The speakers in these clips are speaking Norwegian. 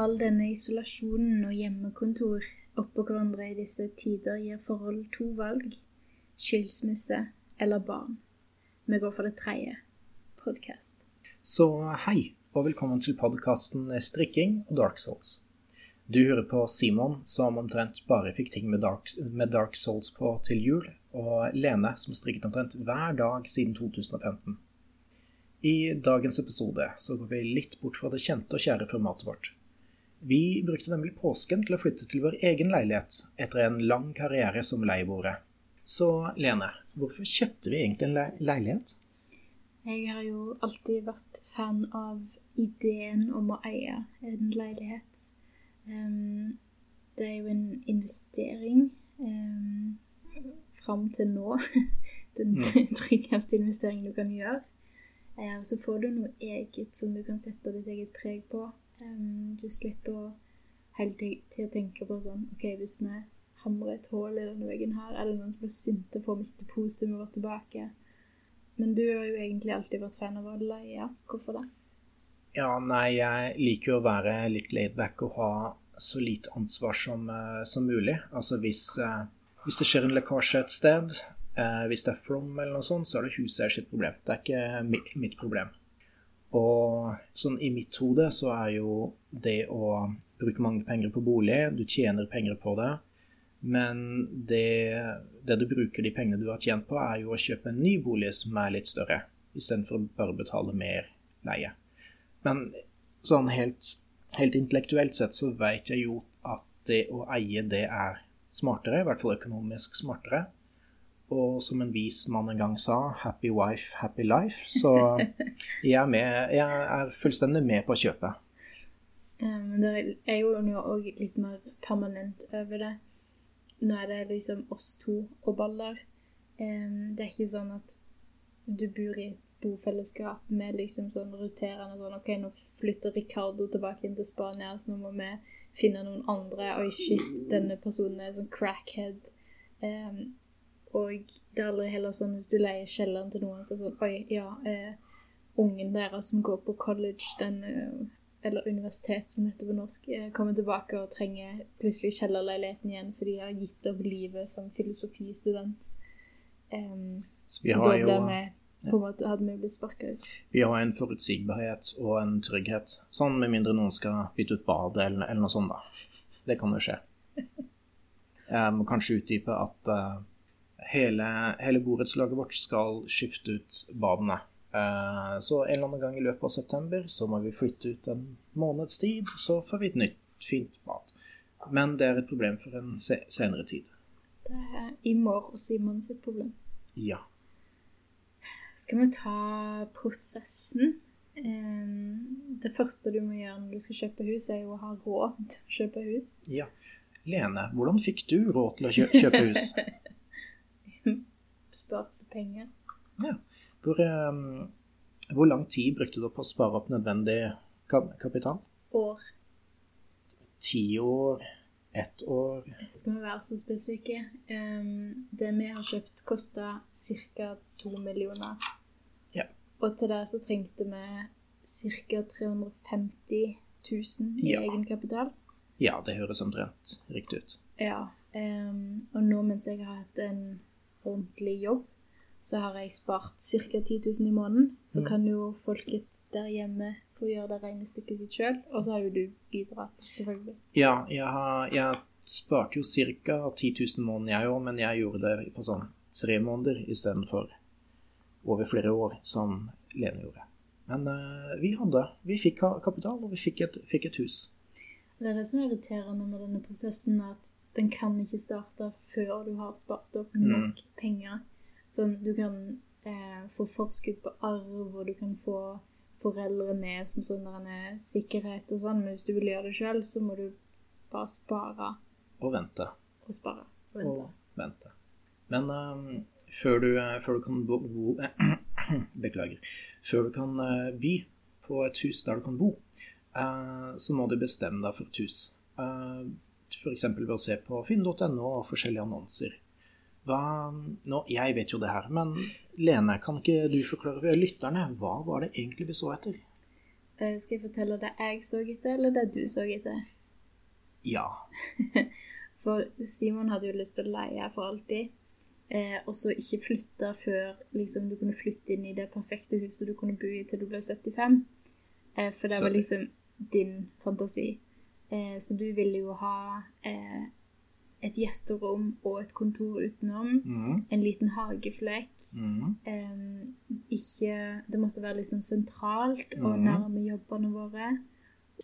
all denne isolasjonen og hjemmekontor oppå hverandre i disse tider gir forhold to valg skilsmisse eller barn. Vi går for det tredje podkast. Så hei, og velkommen til podkasten Strikking og Dark Souls. Du hører på Simon, som omtrent bare fikk ting med Dark, med Dark Souls på til jul, og Lene, som strikket omtrent hver dag siden 2015. I dagens episode så går vi litt bort fra det kjente og kjære formatet vårt. Vi brukte nemlig påsken til å flytte til vår egen leilighet etter en lang karriere som leieboere. Så Lene, hvorfor kjøpte vi egentlig en le leilighet? Jeg har jo alltid vært fan av ideen om å eie en leilighet. Um, det er jo en investering um, fram til nå. Den mm. tryggeste investeringen du kan gjøre. Uh, så får du noe eget som du kan sette ditt eget preg på. Du slipper å hele tida tenke på sånn OK, hvis vi hamrer et hull i denne veggen her, er det noen som blir sinte, får vi ikke depositumet vårt tilbake? Men du har jo egentlig alltid vært fan av å leie. Hvorfor det? Ja, nei, jeg liker jo å være litt laidback og ha så lite ansvar som, uh, som mulig. Altså hvis, uh, hvis, det skjer en lekkasje et sted, uh, hvis det er flom eller noe sånt, så er det huset sitt problem. Det er ikke mitt problem. Og sånn i mitt hode så er jo det å bruke mange penger på bolig, du tjener penger på det, men det, det du bruker de pengene du har tjent på, er jo å kjøpe en ny bolig som er litt større, istedenfor å bare betale mer leie. Men sånn helt, helt intellektuelt sett så vet jeg jo at det å eie, det er smartere, i hvert fall økonomisk smartere. Og som en vis mann en gang sa, 'happy wife, happy life'. Så jeg er, med, jeg er fullstendig med på kjøpet. Men det er jo òg litt mer permanent over det. Nå er det liksom oss to og baller. Det er ikke sånn at du bor i et bofellesskap med liksom sånn roterende sånn OK, nå flytter Ricardo tilbake inn til Spania, så nå må vi finne noen andre. Oi, shit, denne personen er sånn crackhead. Um, og det er aldri heller sånn hvis du leier kjelleren til noen, så er det sånn Oi, ja, eh, ungen deres som går på college, den eh, Eller universitet, som heter på norsk, eh, kommer tilbake og trenger plutselig kjellerleiligheten igjen fordi de har gitt opp livet som filosofistudent. Um, så vi har jo på en måte hadde vi blitt sparka ut. Vi har en forutsigbarhet og en trygghet. Sånn med mindre noen skal bytte ut badet eller, eller, noe sånt, da. Det kan jo skje. Jeg må kanskje utdype at uh, hele, hele borettslaget vårt skal skifte ut badene. Eh, så en eller annen gang i løpet av september så må vi flytte ut en måneds tid, så får vi et nytt, fint bad. Men det er et problem for en senere tid. Det er Imor og Simon sitt problem. Ja. Skal vi ta prosessen? Det første du må gjøre når du skal kjøpe hus, er jo å ha råd til å kjøpe hus. Ja. Lene, hvordan fikk du råd til å kjøpe hus? sparte penger. Ja. Hvor, um, hvor, lang tid brukte du på å spare opp nødvendig kapital? År. Ti år? Ett år? Skal vi være så spesifikke? Um, det vi har kjøpt, kosta ca. to millioner. Ja. Og til det så trengte vi ca. 350 000 i ja. egenkapital. Ja, det høres omtrent riktig ut. Ja. Um, og nå mens jeg har hatt en ordentlig jobb, så har jeg spart ca. 10 000 i måneden. Så mm. kan jo folket der hjemme få gjøre det regnestykket sitt sjøl. Og så har jo du bidratt, selvfølgelig. Ja, jeg, har, jeg sparte jo ca. 10 000 i måneden, jeg òg, men jeg gjorde det på sånn tre måneder istedenfor over flere år, som Lene gjorde. Men uh, vi hadde Vi fikk kapital, og vi fikk et, fikk et hus. Det er det som er irriterende med denne prosessen, at den kan ikke starte før du har spart opp mm. nok mm. penger. Sånn du kan eh, få forskudd på arv, og du kan få foreldre med som sånn sikkerhet og sånn, men hvis du vil gjøre det sjøl, så må du bare spare. Og vente. Og spare. Og vente. Og vente. Men um, før, du, før, du, kan bo, bo Beklager. Før du kan uh, by på et hus der du kan bo, uh, så må du bestemme deg for et hus. Uh, f.eks. ved å se på finn.no og forskjellige annonser. Hva, nå, jeg vet jo det her, men Lene, kan ikke du forklare for lytterne hva var det egentlig vi så etter? Eh, Skal jeg fortelle det jeg så etter, eller det du så etter? Ja. For Simon hadde jo lyst til å leie for alltid. Eh, og så ikke flytte før liksom, du kunne flytte inn i det perfekte huset du kunne bo i til du ble 75. Eh, for det var liksom din fantasi. Eh, så du ville jo ha eh, et gjesterom og et kontor utenom. Mm. En liten hageflekk. Mm. Eh, ikke Det måtte være liksom sentralt og mm. nærme jobbene våre.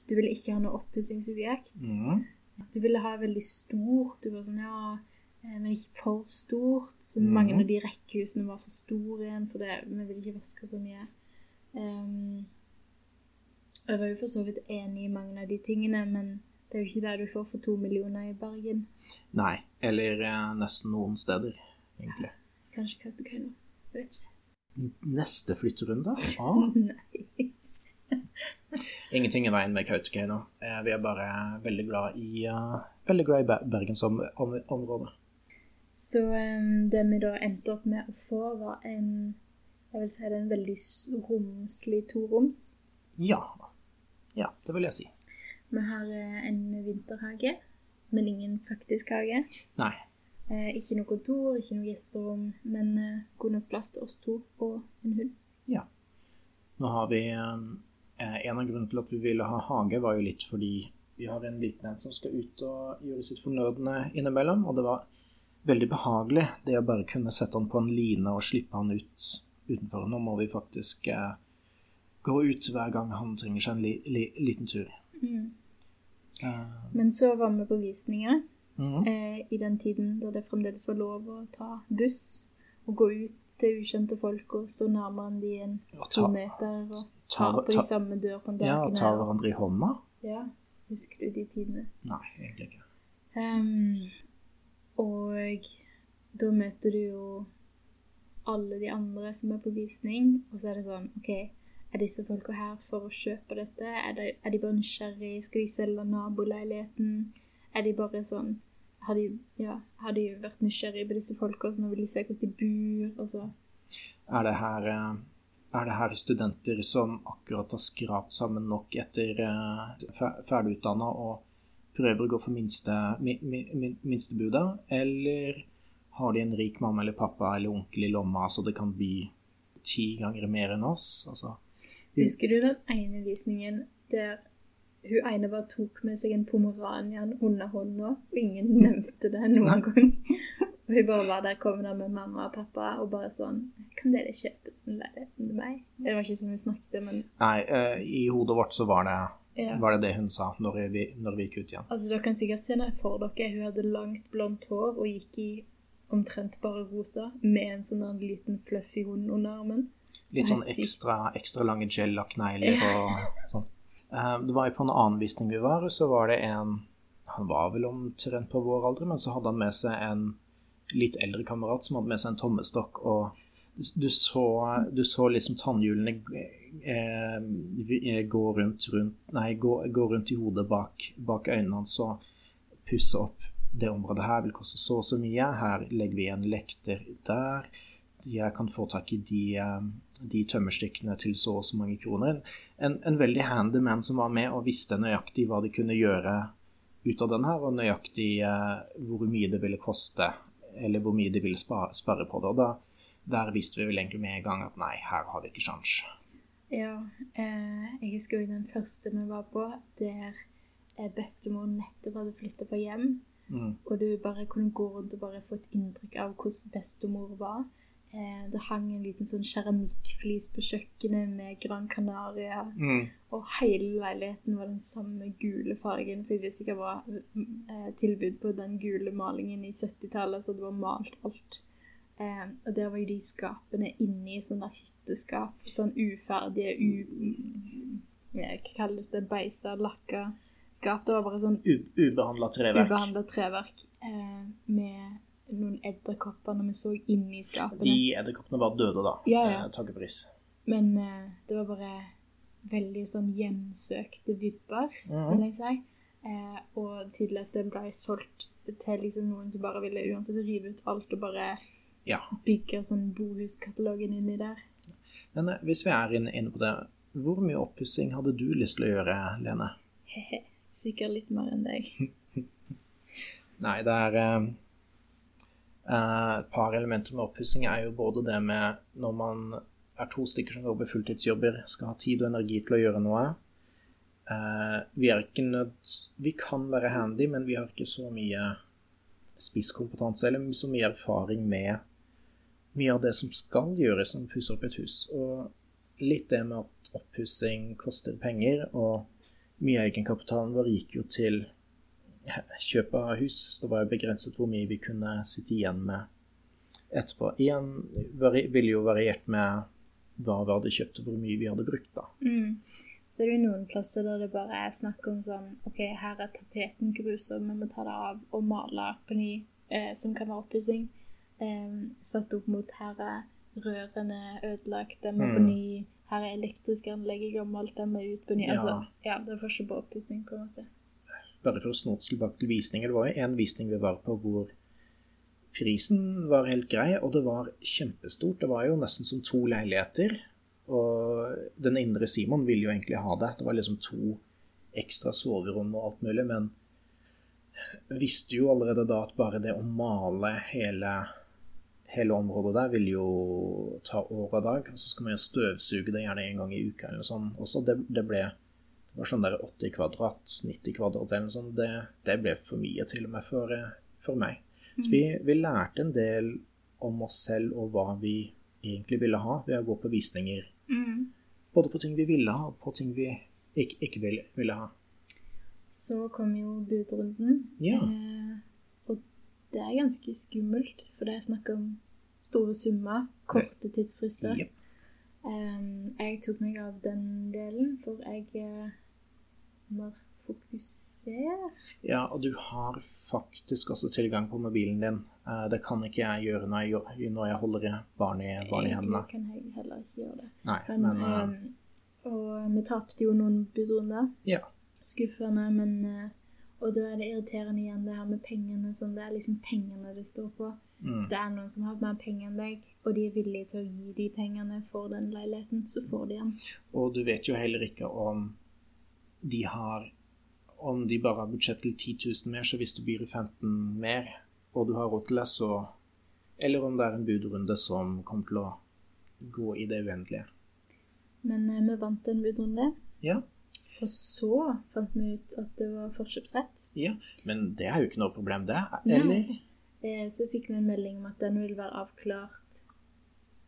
Du ville ikke ha noe oppussingsobjekt. Mm. Du ville ha veldig stort. Du var sånn, ja, men ikke for stort. Så Mhm. mange av de rekkehusene var for store igjen, for det, vi ville ikke vaske så mye. Og jeg var jo for så vidt enig i mange av de tingene, men det er jo ikke det du får for to millioner i Bergen. Nei. Eller eh, nesten noen steder, egentlig. Kanskje Kautokeino. Jeg vet ikke. Neste flytterunde? Ah. Nei. Ingenting i veien med Kautokeino. Eh, Vi er bare veldig glad i, uh, veldig glad i Ber- område. Så um, det vi da endte opp med å få, var en jeg vil si det er en veldig romslig toroms. Ja. Ja, det vil jeg si. Vi har eh, en vinterhage, men ingen faktisk hage. Nei. Eh, ikke noe kontor, ikke noe gjesterom, men eh, god nok plass til oss to og en hund. Nå har vi En av grunnene til at vi ville ha hage, var jo litt fordi vi har en liten en som skal ut og gjøre sitt fornødne innimellom. Og det var veldig behagelig det å bare kunne sette han på en line og slippe han ut utenfor. Nå må vi faktisk eh, gå ut hver gang han trenger seg en li, li, liten tur. Eh, Men så var vi på visninger mm. eh, i den tiden da det fremdeles var lov å ta buss og gå ut til ukjente folk og stå nærmere enn de en Og to meter og ta, ta på ta, de samme dørhåndtakene. ja, ta hverandre i hånda? Ja, husker du de tidene? Nei, egentlig ikke. Um, og da møter du jo alle de andre som er på visning, og så er det sånn OK, er disse folka her for å kjøpe dette? Er de, er de bare nysgjerrige? Skal de selge naboleiligheten? Er de bare sånn Har de, ja, har de vært nysgjerrige på disse folka, så nå vil de se hvordan de bor? Og så Er det her eh, er det her studenter som akkurat har skrapt sammen nok etter eh, ferdigutdanna og prøver å gå for minste, mi, mi, min- minstebudet, eller har de en rik mamma eller pappa eller onkel i lomma så det kan bli ti ganger mer enn oss? Altså, Husker du den ene visningen der hun ene bare tok med seg en pomeranian under hånda, og ingen nevnte det noen gang? Og hun bare var der, kom der med mamma og pappa, og bare sånn Kan dere kjøpe den leiligheten til meg? Det var ikke som hun snakket, men nei, uh, i hodet vårt så var det, ja. var det det hun sa når vi, når vi gikk ut igjen. Altså, dere kan sikkert se det for dere. Hun hadde langt, blondt hår og gikk i omtrent bare rosa, med en sånn liten fluffy hund under armen. Litt sånn ekstra, ekstra lange gel-lakknegler og sånn. Eh, Det var jo på en annen visning vi var, så var det en Han var vel omtrent på vår alder, men så hadde han med seg en litt eldre kamerat som hadde med seg en tommestokk, og du så, du så liksom tannhjulene eh, gå rundt, rundt Nei, gå, gå rundt i hodet bak, bak øynene hans og pusse opp det området her vil koste så og så mye. Her legger vi en lekter der. Jeg kan få tak i de, eh, de tømmerstykkene til så og så mange kroner. En, en veldig handy man som var med og visste nøyaktig hva de kunne gjøre ut av den her, og nøyaktig eh, hvor mye det ville koste, eller hvor mye de ville spare, spare på det. Og da, der visste vi vel egentlig med en gang at nei, her har vi ikke sjans. Ja, eh, jeg husker jo den første vi var på, der eh, bestemor nettopp hadde flytta fra hjem. Mm. Og du bare kunne gå rundt og bare få et inntrykk av hvordan bestemor var. Eh, det hang en liten sånn keramikkflis på kjøkkenet med Gran Canaria. Mm. Og hele leiligheten var den samme gule fargen, for jeg ikke det var eh, tilbud på den gule malingen i 70-tallet, så det var malt alt. Eh, og der var jo de skapene inni sånne hytteskap, sånn uferdige, u... Hva kalles det? Beisa, lakka skap. Det var bare sånn Ubehandla treverk. ubehandla treverk eh, med noen edderkopper når vi så inni skapene. De edderkoppene var døde, da. Ja, ja. Eh, Takk og pris. Men eh, det var bare veldig sånn hjemsøkte vibber, Mhm. vil jeg si. Eh, og tydelig at det ble solgt til liksom noen som bare ville uansett rive ut alt og bare Ja. bygge sånn bohuskatalogen inni der. Men eh, hvis vi er inne, inne på det hvor mye oppussing hadde du lyst til å gjøre, Lene? Sikkert litt mer enn deg. Nei, det er eh, Et par elementer med oppussing er jo både det med når man er to stykker som jobber fulltidsjobber, skal ha tid og energi til å gjøre noe. Eh, vi er ikke nødt Vi kan være handy, men vi har ikke så mye spisskompetanse eller så mye erfaring med mye av det som skal gjøres når man pusser opp et hus. Og litt det med at oppussing koster penger, og mye av egenkapitalen vår gikk jo til kjøp av hus, så det var jo begrenset hvor mye vi kunne sitte igjen med etterpå. Igjen ville jo variert med hva vi hadde kjøpt, og hvor mye vi hadde brukt, da. Mm. Så er det jo noen plasser der det bare er snakk om sånn OK, her er tapeten grusom, vi må ta det av og male på ny, eh, som kan være oppussing. Eh, satt opp mot her er rørene ødelagt, de må på Mm. ny. Her er elektriske anlegg gammelt, de må ut på ny. Ja. Altså, ja, det er forskjell på oppussing, på en måte. Bare for å snå tilbake til visninger. Det var jo en visning vi var på hvor prisen var helt grei, og det var kjempestort. Det var jo nesten som to leiligheter. Og den indre Simon ville jo egentlig ha det. Det var liksom to ekstra soverom og alt mulig, men visste jo allerede da at bare det å male hele, hele området der vil jo ta år og dag. Og så skal man jo støvsuge det gjerne en gang i uka eller noe sånt. Også det, det ble det var sånn der 80 kvadrat, 90 kvadrat eller noe sånt. Det, det ble for mye til og med for, eh, for meg. Så vi, vi lærte en del om oss selv og hva vi egentlig ville ha ved å gå på visninger. Mm. Både på ting vi ville ha, og på ting vi ikke, ikke ville, ville ha. Så kom jo budrunden. Ja. Eh, og det er ganske skummelt, for det er snakk om store summer, korte tidsfrister. Jep. Um, jeg tok meg av den delen, for jeg er mer fokusert. Ja, og du har faktisk også tilgang på mobilen din. Eh, Det kan ikke jeg gjøre når jeg, når jeg holder barn i, barn i hendene. Egentlig kan jeg heller ikke gjøre det. Nei, Men, men uh, og vi tapte jo noen budrunder. ja. Skuffende, men eh, Og da er det irriterende igjen det her med pengene. Sånn, det er liksom pengene det står på. Mm. Hvis det er noen som har mer penger enn deg, og de er villige til å gi de pengene for den leiligheten, så får de den. Og du vet jo heller ikke om de har Om de bare har budsjett til 10 000 mer, så hvis du byr i 15 mer, og du har råd til det, så Eller om det er en budrunde som kommer til å gå i det uendelige. Men eh, vi vant en budrunde, Ja, og så fant vi ut at det var forkjøpsrett. ja. Men det er jo ikke noe problem, det. Nei. Eller? Eh, så fikk vi en melding om at den ville være avklart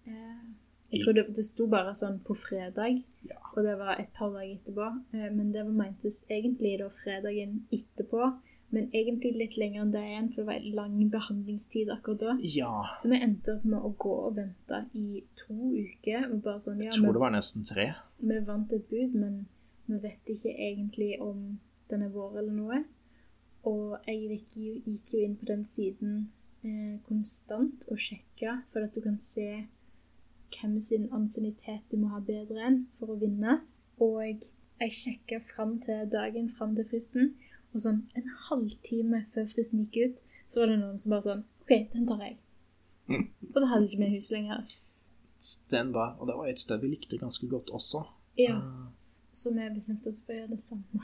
eh, Jeg tror det, det sto bare sånn på fredag, Ja. og det var et par dager etterpå. Eh, men det var meintes egentlig da fredagen etterpå, men egentlig litt lenger enn det igjen, for det var en lang behandlingstid akkurat da. Ja. Så vi endte opp med å gå og vente i to uker. Og bare sånn, ja, Jeg tror vi, det var nesten tre. vi vant et bud, men vi vet ikke egentlig om den er vår eller noe. Og jeg gikk jo inn på den siden eh, konstant og sjekka, for at du kan se hvem sin ansiennitet du må ha bedre enn for å vinne. Og jeg sjekka fram til dagen, fram til fristen, og sånn en halvtime før fristen gikk ut, så var det noen som bare sånn OK, den tar jeg. Og da hadde ikke vi hus lenger. Den var, og det var et sted vi likte ganske godt også. Ja, Eh, Så vi bestemte oss for å gjøre det samme.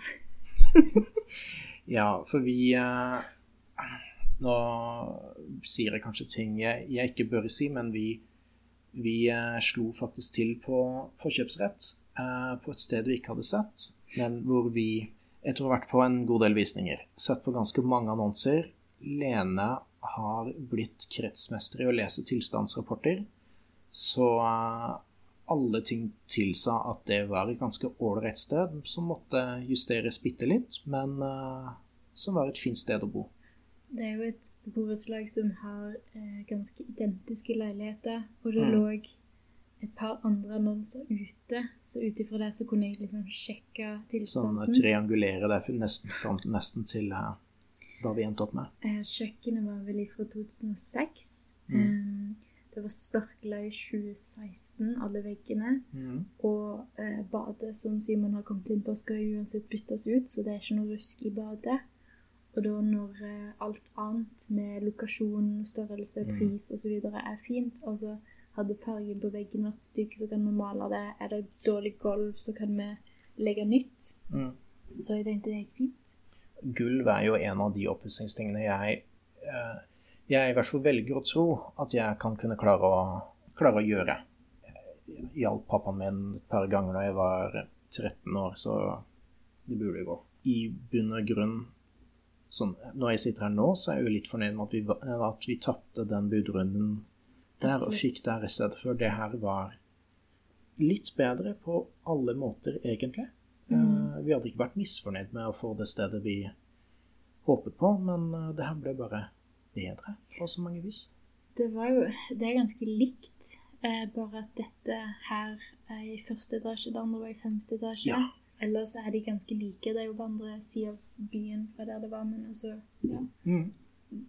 Ja, for vi eh, Nå sier jeg kanskje ting jeg ikke bør si, men vi, vi eh, slo faktisk til på forkjøpsrett eh, på et sted vi ikke hadde sett, men hvor vi jeg tror har vært på en god del visninger. Sett på ganske mange annonser. Lene har blitt kretsmester i å lese tilstandsrapporter, så eh, alle ting tilsa at det var et ganske ålreit sted, som måtte justeres bitte litt, men som var et fint sted å bo. Det er jo et borettslag som har eh, ganske identiske leiligheter, og det Mm. lå et par andre annonser ute, så ut ifra det så kunne jeg liksom sjekke Sånn tilstanden. Sånn triangulere det nesten, fram, nesten til eh, hva vi endte opp med. Eh, kjøkkenet var vel fra 2006. Mm. Eh, det var sparkla i 2016, alle veggene. Og eh, badet som Simon har kommet inn på, skal uansett byttes ut, så det er ikke noe rusk i badet. Og da når eh, alt annet med lokasjon, størrelse, Mm. pris osv. er fint, altså hadde fargen på veggen vært stygg, så kan vi male det. Er det dårlig gulv, så kan vi legge nytt. Mm. Så jeg tenkte det gikk fint. Gulv er jo en av de oppussingstingene jeg eh, Jeg i hvert fall velger å tro at jeg kan kunne klare å, klare å gjøre. Hjalp pappaen min et par ganger da jeg var 13 år, så det burde gå. I bunn og grunn sånn, Når jeg sitter her nå, så er jeg jo litt fornøyd med at vi, at vi tapte den budrunden der og Absolutt. fikk der i stedet for. Det her var litt bedre på alle måter, egentlig. Mm. Vi hadde ikke vært misfornøyd med å få det stedet vi håpet på, men eh, det her ble bare bedre på så mange vis. Det var jo Det er ganske likt, eh, bare at dette her er i første etasje, det andre var i femte etasje. Ja. Ellers er de ganske like. Det er jo på andre sida av byen fra der det var, men altså Ja. Mm.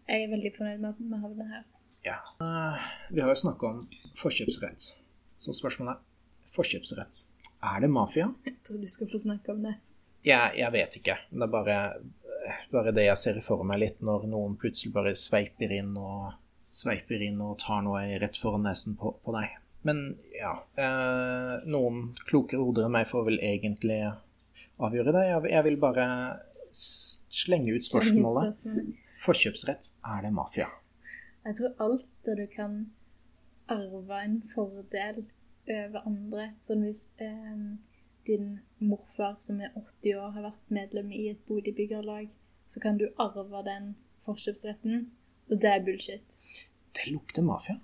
Jeg er veldig fornøyd med at vi har det her. Ja. Eh, vi har jo snakka om forkjøpsrett. Så spørsmålet er forkjøpsrett. Er det mafia? Jeg tror du skal få snakke om det. Jeg, jeg vet ikke. Det er bare, bare det jeg ser for meg litt når noen plutselig bare sveiper inn og sveiper inn og tar noe rett foran nesen på, på deg. Men ja eh, Noen klokere hoder enn meg får vel egentlig avgjøre det. Jeg, vil bare slenge ut spørsmålet. Forkjøpsrett, er det mafia? Jeg tror alt det du kan arve en fordel over andre, sånn hvis eh, din morfar som er 80 år har vært medlem i et boligbyggerlag, så kan du arve den forkjøpsretten, og det er bullshit. Det lukter mafia.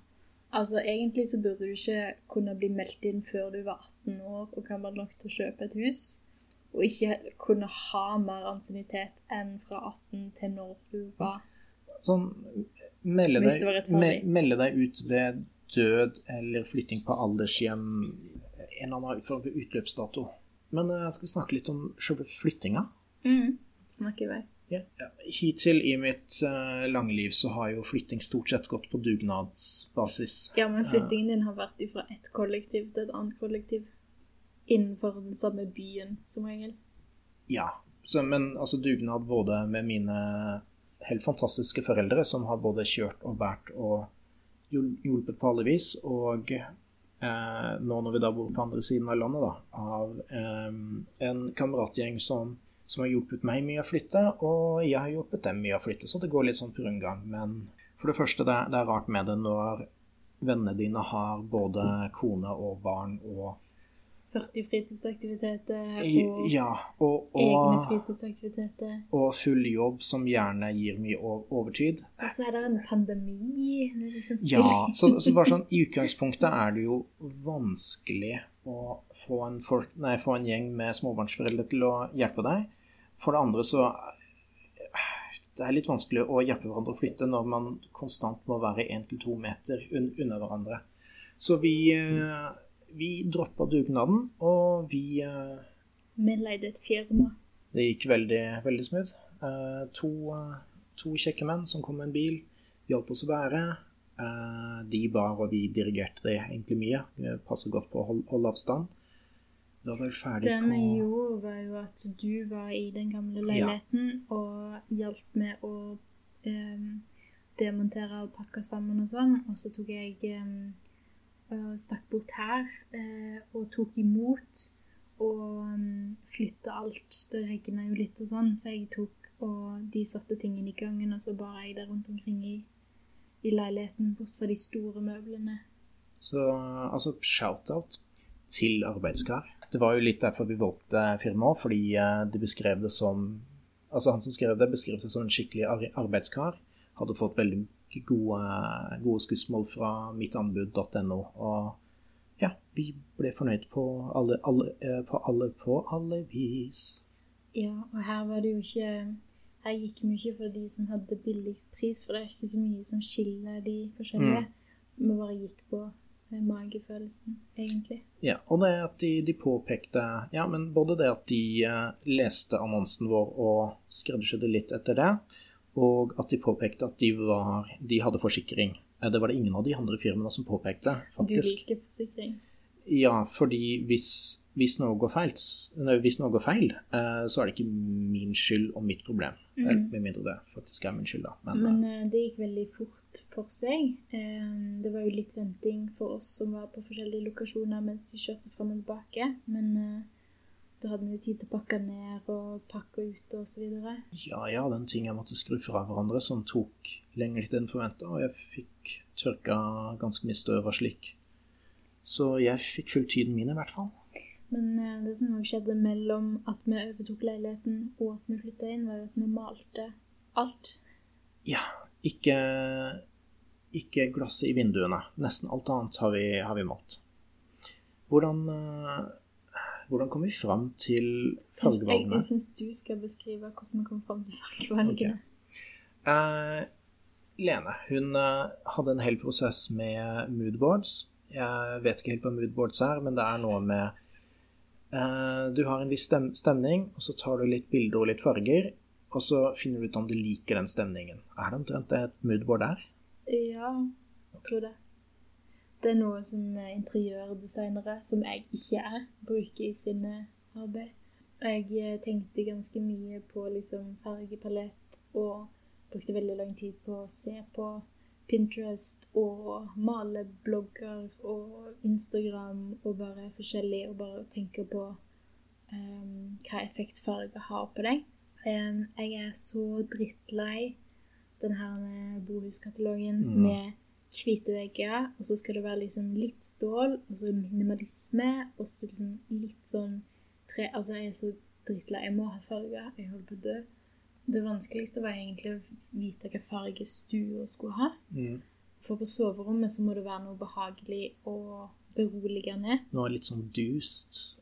Altså, egentlig så burde du ikke kunne bli meldt inn før du var 18 år og gammel nok til å kjøpe et hus, og ikke kunne ha mer ansiennitet enn fra 18 til når du var Sånn melde deg, me, melde deg ut ved død eller flytting på aldershjem. En eller annen form for utløpsdato. Men uh, skal vi snakke litt om selve flyttinga. mm. Snakk i vei. Ja. ja. Hittil i mitt uh, lange liv så har jo flytting stort sett gått på dugnadsbasis. Ja, men flyttingen din har vært fra ett kollektiv til et annet kollektiv. Innenfor den samme byen, som regel. Ja. Så, men altså dugnad både med mine helt fantastiske foreldre, som har både kjørt og båret og hjulpet på alle vis, og eh, nå når vi da bor på andre siden av landet, da, av eh, en kameratgjeng som, som har hjulpet meg mye å flytte, og jeg har hjulpet dem mye å flytte, så det går litt sånn på rundgang. Men for det første, det, er- det er rart med det når vennene dine har både kone og barn og 40 fritidsaktiviteter og Ja, og, egne fritidsaktiviteter. og full jobb som gjerne gir mye overtid. Og så er det en pandemi. Liksom Ja, så, så bare sånn, I utgangspunktet er det jo vanskelig å få en, folk, nei, få en gjeng med småbarnsforeldre til å hjelpe deg. For det andre så Det er litt vanskelig å hjelpe hverandre å flytte når man konstant må være én til to meter un unna hverandre. Så vi, eh, vi droppa dugnaden, og vi eh, Vi leide et firma. Det gikk veldig, veldig smooth. Eh, to, eh, to kjekke menn som kom med en bil, hjalp oss å bære. De bar, og vi dirigerte det egentlig mye. Vi passer godt på å holde, holde avstand. Da var vi ferdig Det vi gjorde, var jo at du var i den gamle Ja. leiligheten og hjalp med å um, demontere og pakke sammen og sånn. Og så tok jeg em, og stakk bort her eh, og tok imot og um, flytta alt. Det regna jo litt og sånn, så jeg tok og de satte tingene i gangen, og så bar jeg det rundt omkring i, i leiligheten, bort fra de store møblene. Så altså, shout-out til arbeidskar. Det var jo litt derfor vi valgte firmaet, fordi eh, de beskrev det som Altså, han som skrev det, beskrev seg som en skikkelig arbeidskar. Hadde fått veldig gode, gode skussmål fra mittanbud.no. Og ja, vi ble fornøyd på alle, alle, eh, på alle, på alle vis. Ja, og her var det jo ikke Her gikk vi ikke for de som hadde billigst pris, for det er ikke så mye som skiller de forskjellige. Vi bare gikk på eh, magefølelsen, egentlig. Ja, og det at de, de påpekte Ja, men både det at de eh, leste annonsen vår og skreddersydde litt etter det, og at de påpekte at de, var, de hadde forsikring. Eh, Det var det ingen av de andre firmaene som påpekte, faktisk. Du liker forsikring. Ja, fordi hvis hvis noe går feil, hvis noe går feil eh, så er det ikke min skyld og mitt problem. Mm. Eller, Med mindre det faktisk er min skyld, da. Men, Men eh, det gikk veldig fort for seg. Eh, det var jo litt venting for oss som var på forskjellige lokasjoner mens de kjørte fram og tilbake. Men eh, da hadde vi jo tid til å pakke ned og pakke ut og så videre. Ja, ja, den ting jeg måtte skru fra hverandre som tok lengre tid enn forventa, og jeg fikk tørka ganske mye støv og slik. Så jeg fikk fulgt tiden min, i hvert fall. Men eh, det som skjedde mellom at vi overtok leiligheten og at vi flytta inn, var jo at vi malte alt. Ja, ikke, ikke glasset i vinduene. Nesten alt annet har vi, har vi malt. Hvordan, eh, hvordan kom vi fram til Jeg, fargevalgene? jeg syns du skal beskrive hvordan vi kom fram til fargevalgene. Eh, Lene hun eh, hadde en hel prosess med moodboards. Jeg vet ikke helt hva moodboards er, men det er noe med eh, Du har en viss stem stemning, og så tar du litt bilder og litt farger, og så finner du ut om du liker den stemningen. Er det omtrent et moodboard er? Ja, jeg tror det. Det er noe som eh, interiørdesignere, som jeg ikke er, bruker i sine arbeid. Jeg eh, tenkte ganske mye på liksom fargepalett og brukte veldig lang tid på å se på Pinterest og maleblogger og Instagram og bare forskjellig, og bare tenke på um, hva effekt farger har på deg. Um, jeg er så drittlei den her bohuskatalogen Mm. med hvite vegger, og så skal det være liksom litt stål, og så minimalisme, og så liksom litt sånn tre Altså, jeg er så drittlei. Jeg må ha farger. Jeg holder på å dø. Det vanskeligste var egentlig å vite hvilken farge stua skulle ha. For på soverommet så må det være noe behagelig og beroligende. Noe litt sånn dust.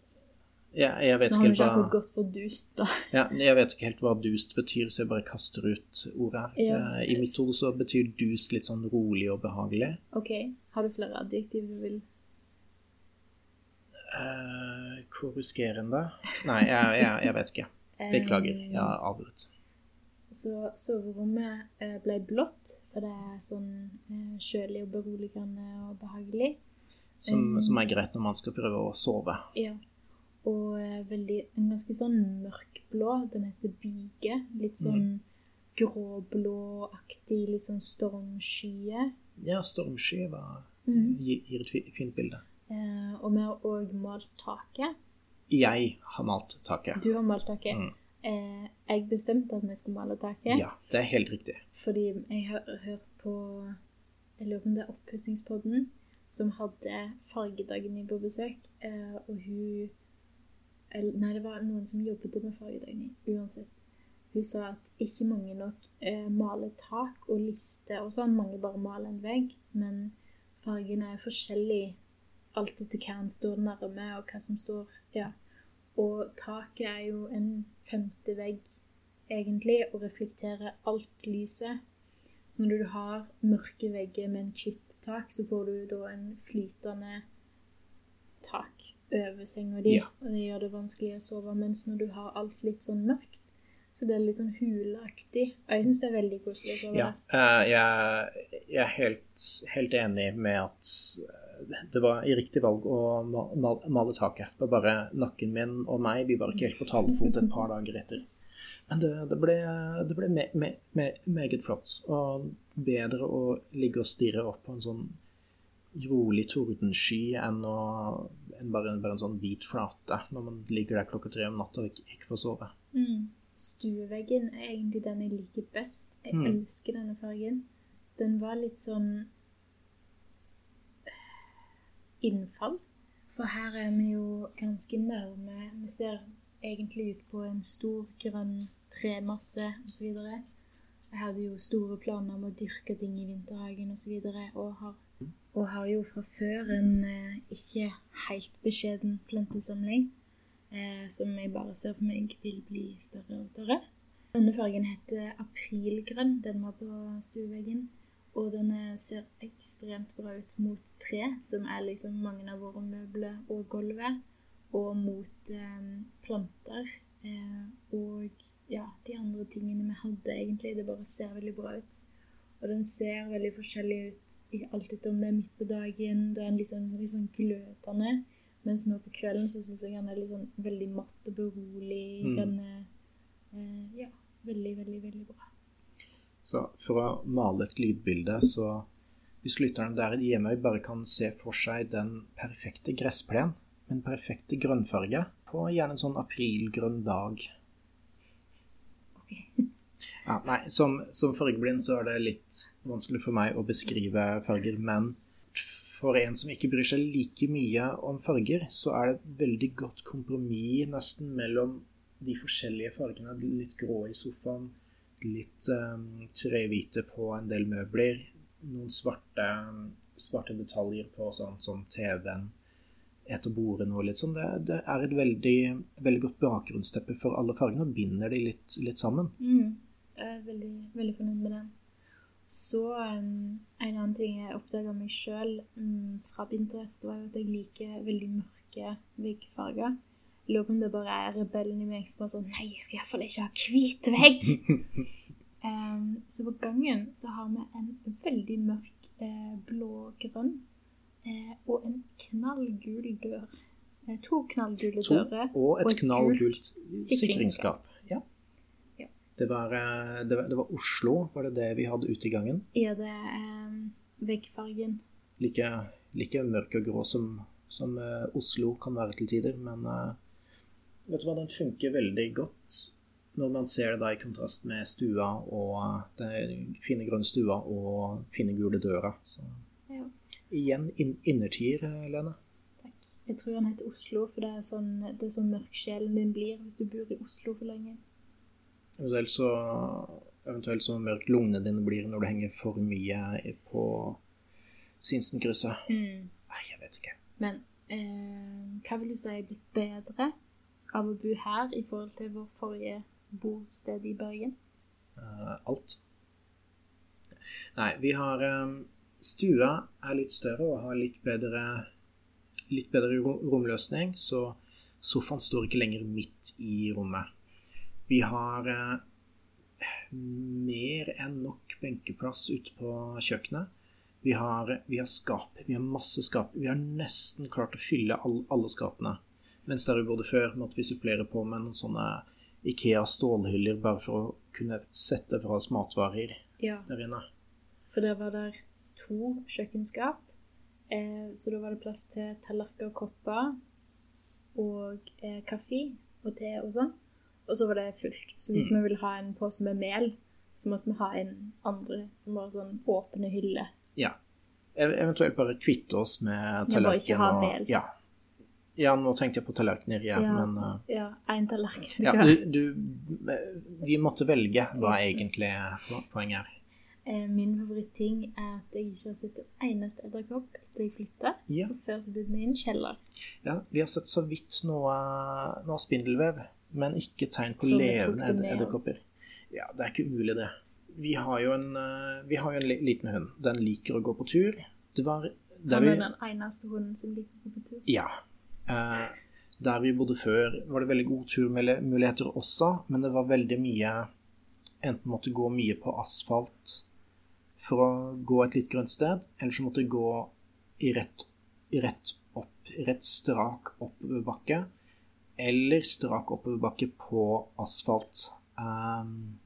Jeg, jeg vet Nå ikke har vi ikke gått for dust, da. Ja, jeg vet ikke helt hva dust betyr, så jeg bare kaster ut ordet her. Ja. Eh, I mitt hode så betyr dust litt sånn rolig og behagelig. OK, har du flere adjektiv du vil Uh, Korruskerende Nei, jeg, jeg, jeg vet ikke. Beklager, jeg har avbrutt. Så soverommet eh, ble blått, for det er sånn eh, kjølig og beroligende og behagelig. Som, som er greit når man skal prøve å sove. Ja. Og eh, veldig, en ganske sånn mørkblå. Den heter Byge. Litt sånn gråblåaktig, litt sånn stormskye. Ja, stormskye var, Mm. gir et fint bilde. Eh, og vi har òg malt taket. Jeg har malt taket. Du har malt taket. Mm. Eh, jeg bestemte at vi skulle male taket. Ja, det er helt riktig. Fordi jeg har hørt på Jeg lurer på om det er Oppussingspodden, som hadde Fargedagen på besøk. Eh, og hun eller, Nei, det var noen som jobbet med Fargedagny. Uansett. Hun sa at ikke mange nok eh, maler tak og liste og sånn. Mange bare maler en vegg. Men fargene er forskjellige alt etter hva en står nærme, og hva som står Ja. Og taket er jo en femte vegg egentlig, og reflekterer alt lyset. Så når du har mørke vegger med en hvitt tak, så får du da en flytende tak over senga di, Ja. og det gjør det vanskelig å sove. Mens når du har alt litt sånn mørkt, så blir det litt sånn huleaktig. Og jeg syns det er veldig koselig å sove Ja, der. eh, jeg, jeg er helt, helt enig med at eh, det var i riktig valg å ma- male taket. Det var bare nakken min og meg, vi var ikke helt på talefot et par dager etter. Men det, det ble, det ble me, me, me, meget flott. Og bedre å ligge og stirre opp på en sånn rolig tordensky enn, å, enn bare, bare en sånn hvit flate når man ligger der klokka tre om natta og ikke, ikke får sove. Mm. Stueveggen er egentlig den jeg liker best. Jeg Mm. elsker denne fargen. Den var litt sånn innfall. For her er vi jo ganske nærme. Vi ser egentlig ut på en stor, grønn tremasse osv. Jeg hadde jo store planer om å dyrke ting i vinterhagen osv. Og, så videre, og, har, og har jo fra før en eh, ikke helt beskjeden plantesamling eh, som jeg bare ser for meg vil bli større og større. Denne fargen heter aprilgrønn. Den var på stueveggen. Og den ser ekstremt bra ut mot tre, som er liksom mange av våre møbler og gulvet. Og mot eh, planter. Eh, og ja, de andre tingene vi hadde, egentlig. Det bare ser veldig bra ut. Og den ser veldig forskjellig ut alt etter om det er midt på dagen, da er den litt sånn, litt sånn glødende. Mens nå på kvelden så syns jeg den er sånn veldig matt og beroligende. Eh, ja, veldig, veldig, veldig bra. Så for å male et lydbilde, så hvis lytteren der hjemme bare kan se for seg den perfekte gressplen med den perfekte grønnfarge på gjerne en sånn aprilgrønn dag. Ja, nei, som, som fargeblind så er det litt vanskelig for meg å beskrive farger, men for en som ikke bryr seg like mye om farger, så er det et veldig godt kompromiss nesten mellom de forskjellige fargene. Litt grå i sofaen, litt um, trehvite på en del møbler, noen svarte, svarte detaljer på sånn som TV-en, et og bordene og litt sånn. Det, det er et veldig, veldig godt bakgrunnsteppe for alle fargene og binder de litt, litt sammen. Mm. Jeg er veldig, veldig fornøyd med den. Så um, en annen ting jeg oppdaga meg sjøl um, fra Pinterest, var jo at jeg liker veldig mørke veggfarger. Jeg lurer på om det bare er rebellen i meg som bare sånn Nei, jeg skal iallfall ikke ha hvit vegg! um, så på gangen så har vi en veldig mørk eh, blågrønn eh, og en knallgul dør. Eh, to knallgule To, dører. og et et knallgult sikringsskap. Det, var, eh, det, var, det var Oslo, var det det vi hadde ute i gangen? Ja, det er um, veggfargen. Like, like mørk og grå som, som eh, Oslo kan være til tider, men eh, vet du hva, den funker veldig godt når man ser det da i kontrast med stua og eh, den fine grønne stua og fine gule døra. Så Ja. igjen in innertier, eh, Lene. Takk. Jeg tror han heter Oslo, for det er sånn, det er sånn mørk sjelen din blir hvis du bor i Oslo for lenge. Eventuelt så, eventuelt så mørkt lungene dine blir når du henger for mye på Sinsenkrysset. Nei, jeg vet ikke. Men eh, hva vil du si er blitt bedre av å bo her i forhold til vår forrige bosted i Bergen? Eh, alt. Nei, vi har eh, Stua er litt større og har litt bedre, litt bedre ro- romløsning, så sofaen står ikke lenger midt i rommet. Vi har eh, mer enn nok benkeplass ute på kjøkkenet. Vi har, vi har skap. Vi har masse skap. Vi har nesten klart å fylle all, alle skapene. Mens der vi bodde før, måtte vi supplere på med noen sånne Ikea stålhyller bare for å kunne sette fra oss matvarer Ja, der inne. for der var der to kjøkkenskap. Eh, så da var det plass til tallerkener og kopper og eh, kaffe og te og sånn. Og så var det fullt. Så hvis vi ville ha en pose med mel, så måtte vi ha en andre som var sånn åpne hyller. Ja. Eventuelt bare kvitte oss med tallerkenen. og mel. Ja. ja, nå tenkte jeg på tallerkener, igjen, Ja. men uh, Ja, én tallerken ja, du, du, Vi måtte velge hva egentlig po- poenget er. Eh, Min favoritting er at jeg ikke har sett en eneste edderkopp etter jeg flytta. Ja. Før så bodde vi i en kjeller. Ja, vi har sett så vidt noe, noe spindelvev, men ikke tegn på levende ed- edderkopper. Ja, det er ikke umulig, det. Vi har jo en, eh, vi har jo en li- liten hund. Den liker å gå på tur. Det var der Han vi er den eneste hunden som liker å gå på tur. Ja. Eh, der vi bodde før, var det veldig gode turmuligheter også, men det var veldig mye Enten måtte gå mye på asfalt for å gå et litt grønt sted, eller så måtte gå i rett, i rett opp, rett strak oppoverbakke, eller strak oppoverbakke på asfalt. Um,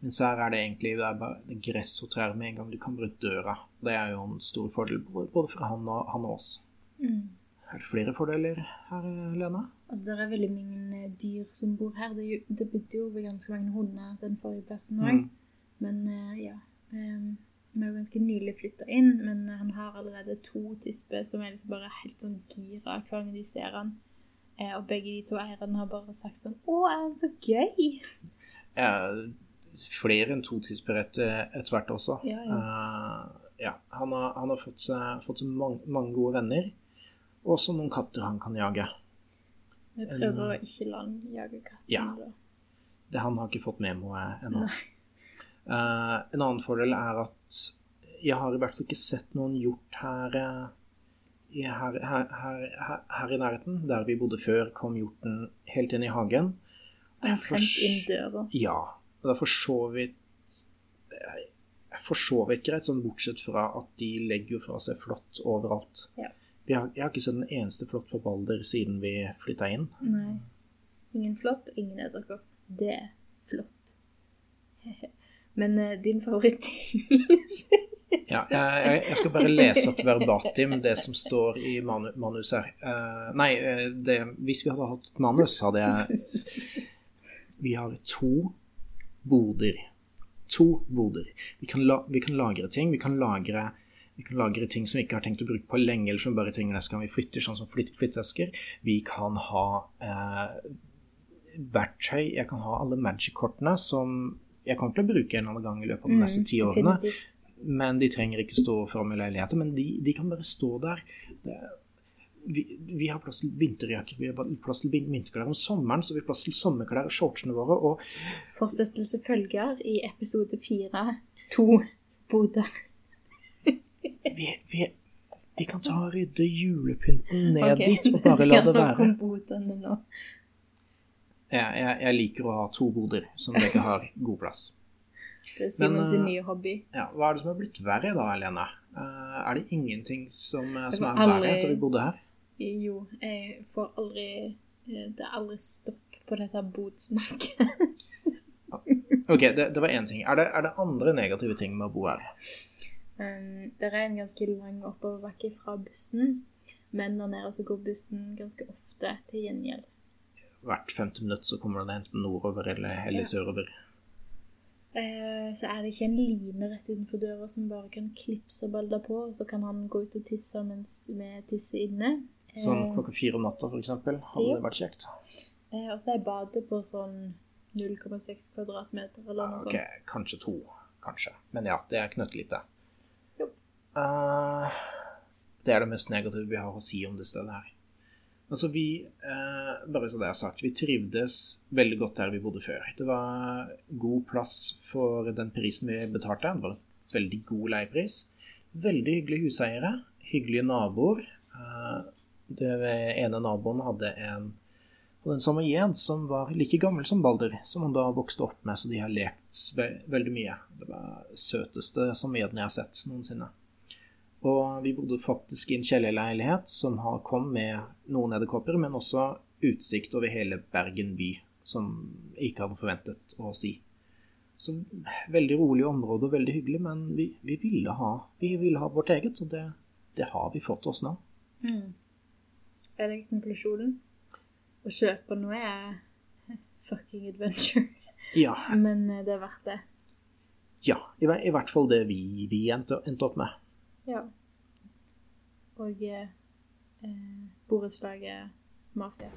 mens her er det egentlig det er bare gress og trær med en gang du kan bruke døra. Det er jo en stor fordel både for han og, han og oss. Mm. Er det flere fordeler her, Lena? Altså, det er veldig mange dyr som bor her. Det, det bodde jo ganske mange hunder den forrige plassen òg. Mm. Men eh, ja. Um, vi har jo ganske nylig flytta inn, men han har allerede to tisper som er liksom bare helt sånn gira hver gang de ser han. Eh, og begge de to eierne har bare sagt sånn Å, er han så gøy? Ja, flere enn to tidsberedte etter hvert også. Ja, Eh, ja. Han, har, han har fått seg, fått seg mange, mange gode venner, og også noen katter han kan jage. Vi prøver å ikke la han jage katten. Ja. Det Han har ikke fått memoet ennå. Uh, en annen fordel er at jeg har i hvert fall ikke sett noen hjort her, i, her, her, her, her, i nærheten. Der vi bodde før, kom hjorten helt inn i hagen. For inn døra. Ja. Og det er for så vidt For så vidt greit, sånn bortsett fra at de legger jo fra seg flått overalt. Ja. Vi har, jeg har ikke sett en eneste flått på Balder siden vi flytta inn. Nei. Ingen flått, ingen edderkopp. Det er flott. Men uh, din favorittting Ja, jeg, jeg skal bare lese opp verbatim det som står i manu, manus her. Uh, nei, eh, det, hvis vi hadde hatt manus, hadde jeg Vi har to boder. To boder. Vi kan, la, vi kan lagre ting. Vi kan lagre, vi kan lagre ting som vi ikke har tenkt å bruke på lenge, eller som bare trenger neste gang vi flytter, sånn som flytt, flytteesker. Vi kan ha uh, verktøy. Jeg kan ha alle magic-kortene som jeg kommer til å bruke en eller annen gang i løpet av de neste ti årene. definitivt. Men de trenger ikke stå framme i leiligheten, men de, de kan bare stå der. Det, vi, vi har plass til vinterjakker, vi har plass til vinterklær om sommeren, så vi har plass til sommerklær og shortsene våre. Og Fortsettelse følger i episode fire. To boder. vi, vi, vi kan ta og rydde julepynten ned okay. dit og bare la det være. Jeg, jeg, jeg liker å ha to boder som begge har god plass. Det er Simon Men, sin eh, nye hobby. Ja, hva er det som har blitt verre da, Helene? Eh, er det ingenting som, eh, som er verre aldri- etter vi bodde her? Jo, jeg får aldri Det er aldri stopp på dette bodsnakket. Ok, det, det var én ting. Er det, er det andre negative ting med å bo her? Um, det er en ganske lang oppoverbakke fra bussen, men der nede så går bussen ganske ofte til gjengjeld. Hvert femte minutt så kommer den enten nordover eller, eller Ja. sørover. Eh, så er det ikke en line rett utenfor døra som bare kan klipse Balder på, og så kan han gå ut og tisse mens vi tisser inne. Sånn Eh, klokka fire om natta, for eksempel. Hadde Ja. det vært kjekt? eh, og så er badet på sånn 0,6 kvadratmeter eller noe Ok, sånt. kanskje to. Kanskje. Men ja, det er knøttlite. Eh, det er det mest negative vi har å si om det stedet her. Altså, vi eh, Bare så det er sagt, vi trivdes veldig godt der vi bodde før. Det var god plass for den prisen vi betalte. Det var en veldig god leiepris. Veldig hyggelige huseiere. Hyggelige naboer. Eh, den ene naboen hadde en hadde en samoyed som var like gammel som Balder, som han da vokste opp med, så de har lekt ve veldig mye. Det var søteste samoyeden jeg har sett noensinne. Og vi bodde faktisk i en kjellerleilighet som har kom med noen edderkopper, men også utsikt over hele Bergen by, som jeg ikke hadde forventet å si. Så veldig rolig område og veldig hyggelig, men vi, vi, ville, ha, vi ville ha vårt eget, og det, det har vi fått oss nå. Mm. Er det konklusjonen? Å kjøpe noe er fucking adventure, Ja, men eh, det er verdt det. ja i, i hvert fall det vi, vi endte, endte opp med. Ja. Og eh, eh, borettslaget Mafia.